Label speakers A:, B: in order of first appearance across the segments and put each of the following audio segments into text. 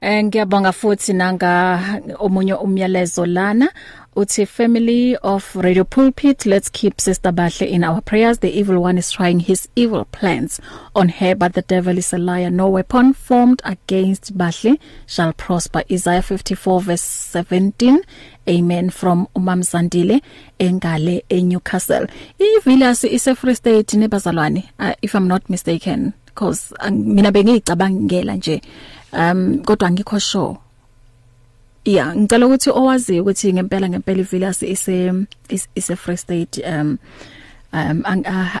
A: Eh ngiyabonga futhi nanga omunye umyalezo lana uthi family of Radio Pulpit let's keep Sister Bahle in our prayers. The evil one is trying his evil plans on her but the devil is a liar. No weapon formed against Bahle shall prosper. Isaiah 54 verse 17 amen from umamzandile engale eNewcastle. Ivillas ise Free State nebazalwane uh, if i'm not mistaken because uh, mina bengicabangela nje. Um kodwa ngikho sure. Yeah ngicela ukuthi owazi ukuthi ngempela ngempela ivillas ise ise Free State um um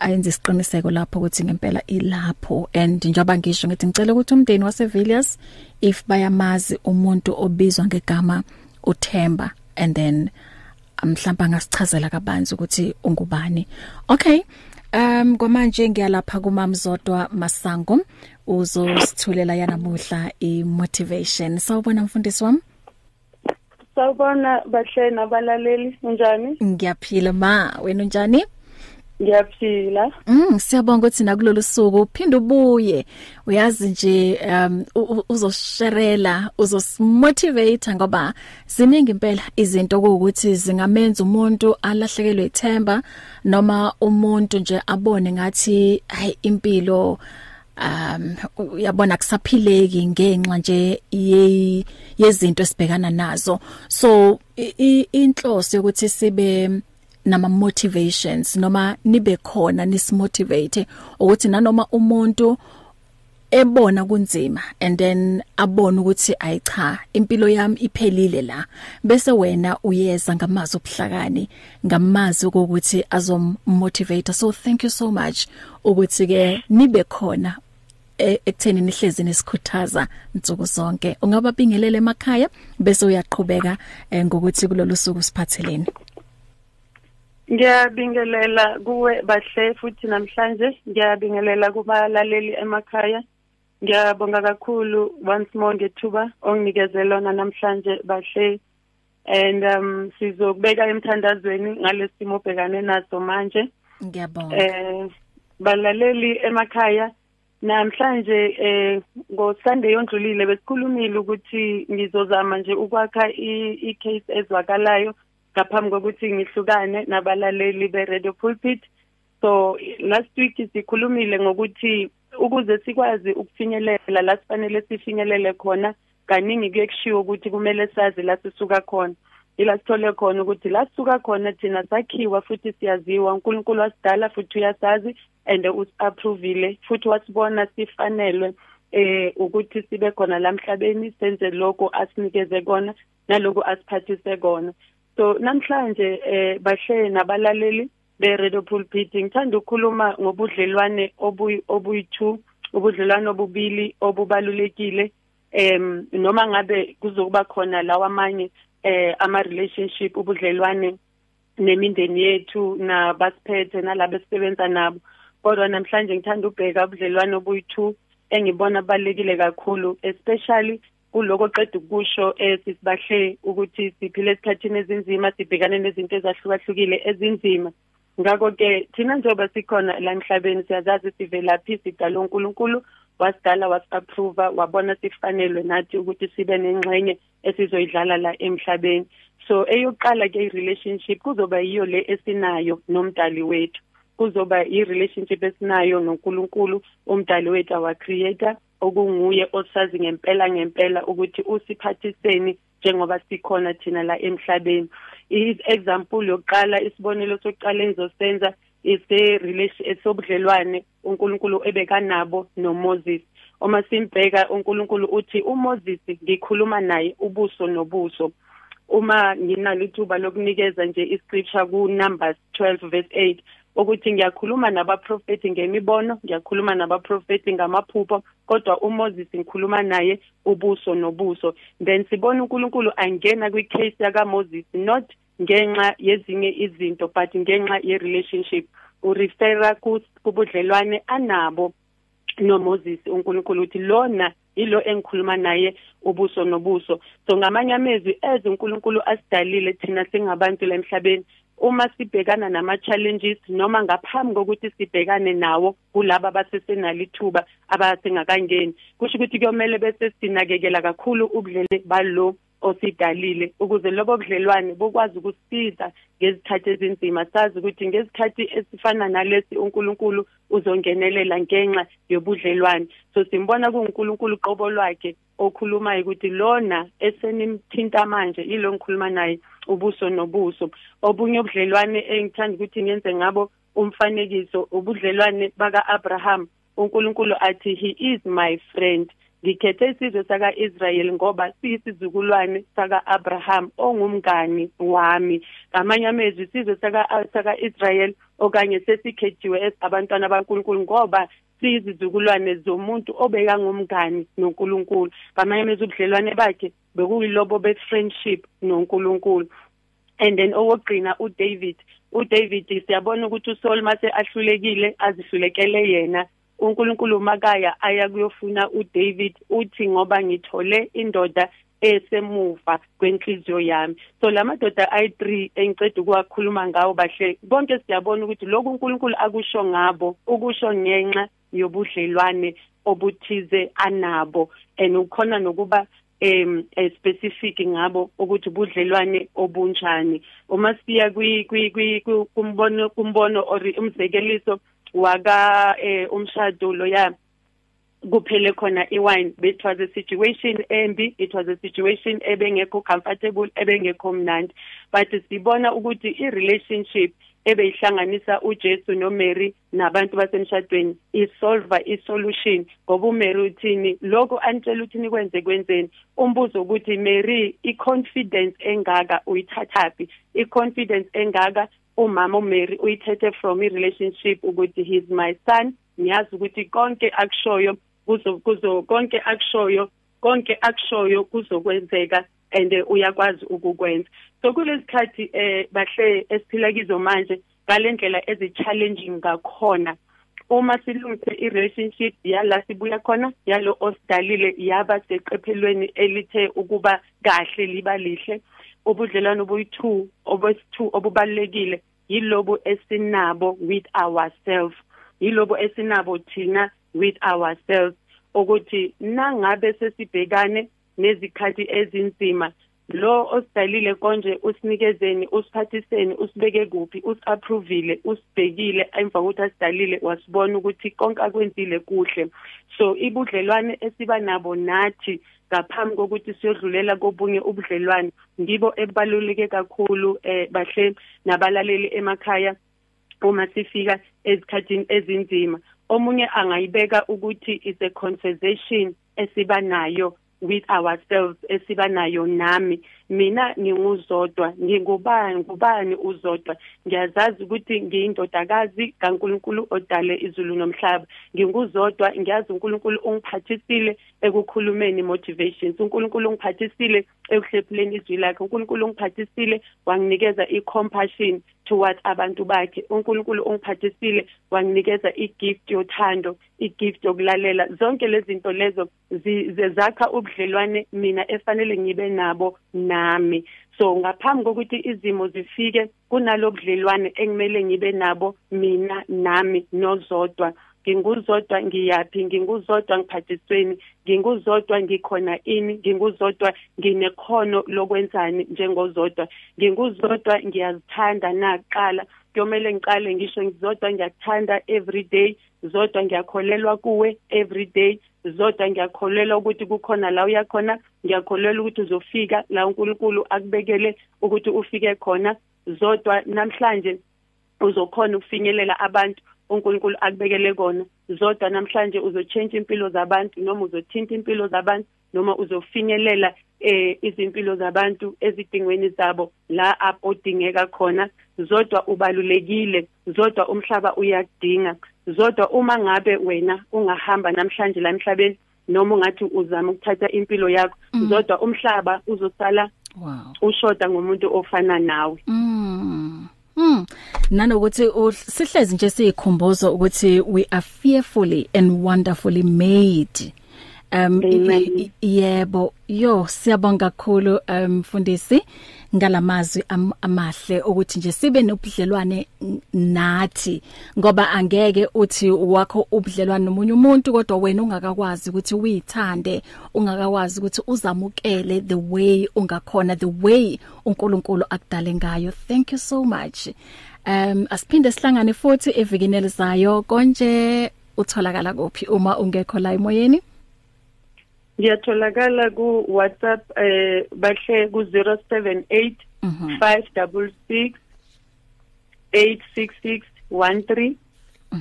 A: ayenze isiqiniseko lapho ukuthi ngempela ilapho. And njoba ngisho ngithi ngicela ukuthi umndeni wase Villiers if bayamazi umuntu obizwa ngegama uThemba and then mhlawumbe angasichazela kabanzi ukuthi ungubani. Okay. Um kwamanje ngiyalapha kumamzodwa Masango uzosithulela yanamuhla imotivation. Sawubona mfundisi wami.
B: Sawubona bahle nabalaleli unjani?
A: Ngiyaphila ma wena unjani?
B: Ngiyaphila.
A: Mm siyabonga ukuthi nakulolu suku. Uphinde ubuye. Uyazi nje um uzosherela uzosimotivate ngoba ziningi impela izinto ukuthi zingamenza umuntu alahlekelwe ithemba noma umuntu nje abone ngathi hayi impilo um uyabona kusaphileki ngenxa nje yezinto esibhekana nazo. So inhloso yokuthi sibe nama motivations noma nibe khona nisimotivate ukuthi nanoma umuntu ebona kunzima and then abona ukuthi ayicha impilo yami iphelile la. Bese wena uyeza ngamazi obuhlakani ngamazi ukuthi azommotivate so thank you so much. Ukuthi ke nibe khona ekutheni nihlezi nesikhuthaza insuku zonke. Ungaba bingelele emakhaya bese uyaqhubeka ngokuthi kulolu suku siphatheleni
B: Ngiyabingelela kuwe bahle futhi namhlanje. Ngiyabingelela kubalaleli emakhaya. Ngiyabonga kakhulu once more ngethuba onginikeze lona namhlanje bahle. And um sizokubeka emthandazweni ngalesimo obhekane naso manje.
A: Ngiyabonga.
B: Eh balaleli emakhaya namhlanje eh ngoSunday ondlulile besikhulumile ukuthi ngizozama nje ukwakha i-case ezwakalayo. Ngaphambi kokuthi ngihlukane nabalaleli be-radio pulpit. So last week sikhulumile ngokuthi ukuze sikwazi ukufinyelela la sifanele sifinyelele khona kaningi kuye kushiwo ukuthi kumele sazi la sisuka khona. Ila sithole khona ukuthi la sisuka khona thina sakhiwa futhi siyaziwa uNkulunkulu wasidala futhi uyasazi and us-approvile futhi wasibona sifanelwe eh ukuthi sibe khona la emhlabeni senze lokho asinikeze kona naloku asiphathise kona. So namhlanje eh bahle nabalaleli be radio pulpit ngithanda ukukhuluma ngobudlelwane obuyi-2 ubudlelwane obubili obubalulekile em noma ngabe kuzokuba khona lawa amanye eh ama relationship ubudlelwane nemindeni yethu nabasiphethe nalabo esisebenza nabo. Kodwa namhlanje ngithanda ubheka ubudlelwane obuyi-2 engibona balekile kakhulu especially kuloko oqeda ukusho eh sisibahle ukuthi siphile esikhathini ezinzima sibhekane nezinto ezahlukahlukile ezinzima. Ngakho ke thina njengoba sikhona la emhlabeni siyazazi sivelaphi sidala uNkulunkulu wasidala wasi-approve wabona sifanelwe nathi ukuthi sibe nengxenye esizoyidlala la emhlabeni. So eyokuqala ke i-relationship kuzoba yiyo le esinayo nomdali wethu. Kuzoba i-relationship esinayo noNkulunkulu umdali wethu our creator okunguye osazi ngempela ngempela ukuthi usiphathiseni njengoba sikhona thina la emhlabeni. I-example yokuqala isibonelo sokuqala engizosenza ise relation esobudlelwane uNkulunkulu ebekanabo noMoses. Uma simbheka uNkulunkulu uthi uMoses ngikhuluma naye ubuso nobuso. Uma nginalo ithuba lokunikeza nje iscripture ku Numbers 12 verse 8 ukuthi ngiyakhuluma nabaprofeti ngemibono ngiyakhuluma nabaprofeti ngamaphupho kodwa uMoses ngikhuluma naye ubuso nobuso. Then sibona uNkulunkulu angena kwicase yakaMoses not ngenxa yezinye izinto but ngenxa ye relationship urefera kubudlelwane anabo noMoses uNkulunkulu uthi lona ilo engikhuluma naye ubuso nobuso. So ngamanye amezwi eze uNkulunkulu asidalile thina singabantu la emhlabeni uma sibhekana nama challenges noma ngaphambi kokuthi sibhekane nawo kulabo abasesenalo ithuba abasengakangeni kusho ukuthi kuyomele bese sinakekela kakhulu ubudlele balo osidalile ukuze lobo budlelwane bokwazi ukusisiza ngezikhathi ezinzima. Sazi ukuthi ngezikhathi esifana nalesi uNkulunkulu uzongenelela ngenxa yobudlelwane. So simbona kuNkulunkulu qobo lwakhe okhulumayo ukuthi lona esenimthinta manje yilo ngikhuluma naye ubuso nobuso. Obunye ubudlelwane engithanda ukuthi ngenze ngabo umfanekiso ubudlelwane baka Abraham uNkulunkulu athi he is my friend. Ngikhethe isizwe saka-Israyeli ngoba siyisizukulwane saka-Abraham ongumngani wami. Ngamanye amezwi isizwe saka-Israyeli okanye sesikhethiwe abantwana baNkulunkulu ngoba siyizizukulwane zomuntu obeka ngumngani noNkulunkulu. Ngamanye amezwi ubudlelwane bakhe bekuyilobo be-friendship noNkulunkulu. And then owogcina uDavid uDavid siyabona ukuthi uSaul mase ahlulekile azihlulekele yena. uNkulunkulu makaya aya kuyofuna uDavid uthi ngoba ngithole indoda esemuva kwenhliziyo yami. So lamadoda ayi3 engicede ukuwakhuluma ngawo bahle bonke siyabona ukuthi lokhu uNkulunkulu akusho ngabo ukusho ngenxa yobudlelwane obuthize anabo and ukhona nokuba em specific ngabo ukuthi budlelwane obunjani. Uma siya kumbono kumbono or umzekeliso waka eh, umshado loya kuphele khona iwine it was a situation embi it was a situation ebengekho comfortable ebengekho mnandi. But sibona ukuthi i relationship ebeyihlanganisa uJesu noMary nabantu basemshadweni isolve isolution ngoba uMary uthini? Lokho antshela ukuthi nikwenze kwenzeni? Umbuzo ukuthi Mary iconfidence engaka uyithathapi iconfidence engaka umama uMary uyithethe from i relationship ukuthi he is my son. Niyazi ukuthi konke akushoyo kuzo kuzo konke akushoyo konke akushoyo kuzokwenzeka and uyakwazi ukukwenza. So kulesikhathi eh bahle esiphila kizo manje ngalendlela ezi challenging ngakhona. Uma silungise i relationship yala sibuya khona yalo osidalile yaba seqephelweni elithe ukuba kahle liba lihle. Ubudlelwano obuyi2 obesi2 obubalekile yilobo esinabo with ourselves yilobo esinabo thina with ourselves ukuthi nangabe sesibhekane nezikhathi ezinzima lo osidalile konje usinikezeni usiphathiseni usibeke kuphi usapprovile usibhekile emva kokuthi asidalile wasibona ukuthi konke akwenzile kuhle. So ibudlelwane esiba nabo nathi ngaphambi kokuthi siyodlulela kobunye ubudlelwane ngibo ebaluleke kakhulu eh bahle nabalaleli emakhaya uma sifika ezikhathini ezinzima. Omunye angayibeka ukuthi is a conversation esiba nayo with ourselves esiba nayo nami. Mina nginguzodwa ngingubani ngubani uzodwa? Ngiyazazi ukuthi ngiyindodakazi kaNkuluNkulu odale izulu nomhlaba. Nginguzodwa ngiyazi uNkulunkulu ungiphathisile ekukhulumeni motivations. uNkulunkulu ungiphathisile ekuhlephuleni izwi lakhe. uNkulunkulu ungiphathisile wanginikeza icompassion towards abantu bakhe. uNkulunkulu ungiphathisile wanginikeza igift yothando igift yokulalela. Zonke lezi zinto lezo zezakha ubudlelwane mina efanele ngibe nabo nami. So ngaphambi kokuthi izimo zifike kunalobudlelwane engimele ngibe nabo mina nami nozodwa. Nginguzodwa ngiyaphi? Nginguzodwa ngiphathisweni? Nginguzodwa ngikhona ini? Nginguzodwa nginekhono lokwenzani njengozodwa? Nginguzodwa ngiyazithanda naqala. Kuyomele ngiqale ngisho ngizodwa ngiyakuthanda every day. Zodwa ngiyakholelwa kuwe every day. Zodwa ngiyakholelwa ukuthi kukhona la uyakhona ngiyakholelwa ukuthi uzofika la uNkulunkulu akubekele ukuthi ufike khona. Zodwa namhlanje uzokhona ukufinyelela abantu. uNkulunkulu akubekele kona. Zodwa namhlanje uzochange impilo zabantu noma uzothinta impilo zabantu noma uzofinyelela eh izimpilo zabantu ezidingweni zabo la apodingeka khona. Zodwa ubalulekile zodwa umhlaba uyakudinga. Zodwa uma ngabe wena ungahamba namhlanje la emhlabeni noma ungathi uzama ukuthatha impilo yakho mm. zodwa umhlaba uzosala wow. ushoda ngomuntu ofana nawe.
A: Mm. Mm. Nanokuthi sihlezi nje siyikhumbuzo ukuthi we are fearfully and wonderfully made. Um yebo. Yo siyabonga kakhulu um mfundisi ngalamazwi am, amahle ukuthi nje sibe nobudlelwane nathi ngoba angeke uthi wakho ubudlelwane nomunye umuntu kodwa wena ungakakwazi ukuthi uyithande ungakakwazi ukuthi uzamukele the way ungakhona the way uNkulunkulu akudale ngayo. Thank you so much. Um asiphinde sihlangane futhi evikini elizayo. Konje utholakala kuphi uma ungekho la emoyeni?
B: Ngiyatholakala ku WhatsApp eh bahle ku 078 566 86613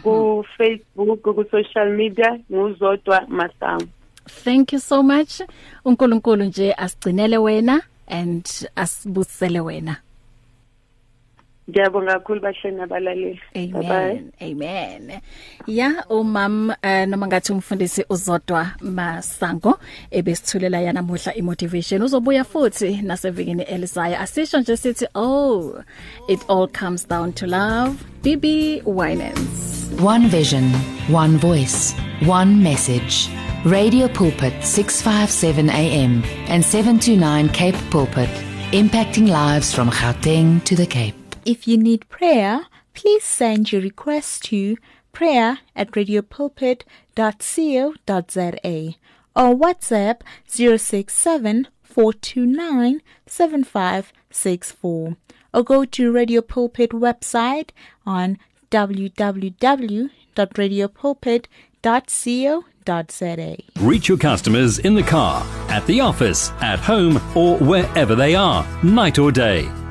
B: ku Facebook ku social media nguzodwa masango.
A: Thank you so much. uNkulunkulu nje asigcinele wena and asibusele wena.
B: Ngiyabonga kakhulu bahleni abalaleli
A: Amen. Amen. Ya umam uh, noma ngathi umfundisi uzodwa masango ebesithulela yana namuhla imotivation uzobuya futhi nasevikini elisaya asisho nje sithi oh it all comes down to love BB Winans
C: One vision, one voice, one message. Radio Pulpit 657 AM and 729 Cape Pulpit, impacting lives from Gauteng to the Cape.
D: If you need prayer, please send your request to prayer at radiopulpit.co.za or WhatsApp 067 429 7564 or go to Radio Pulpit website on www.radiopulpit.co.za.
E: Reach your customers in the car, at the office, at home, or wherever they are, night or day.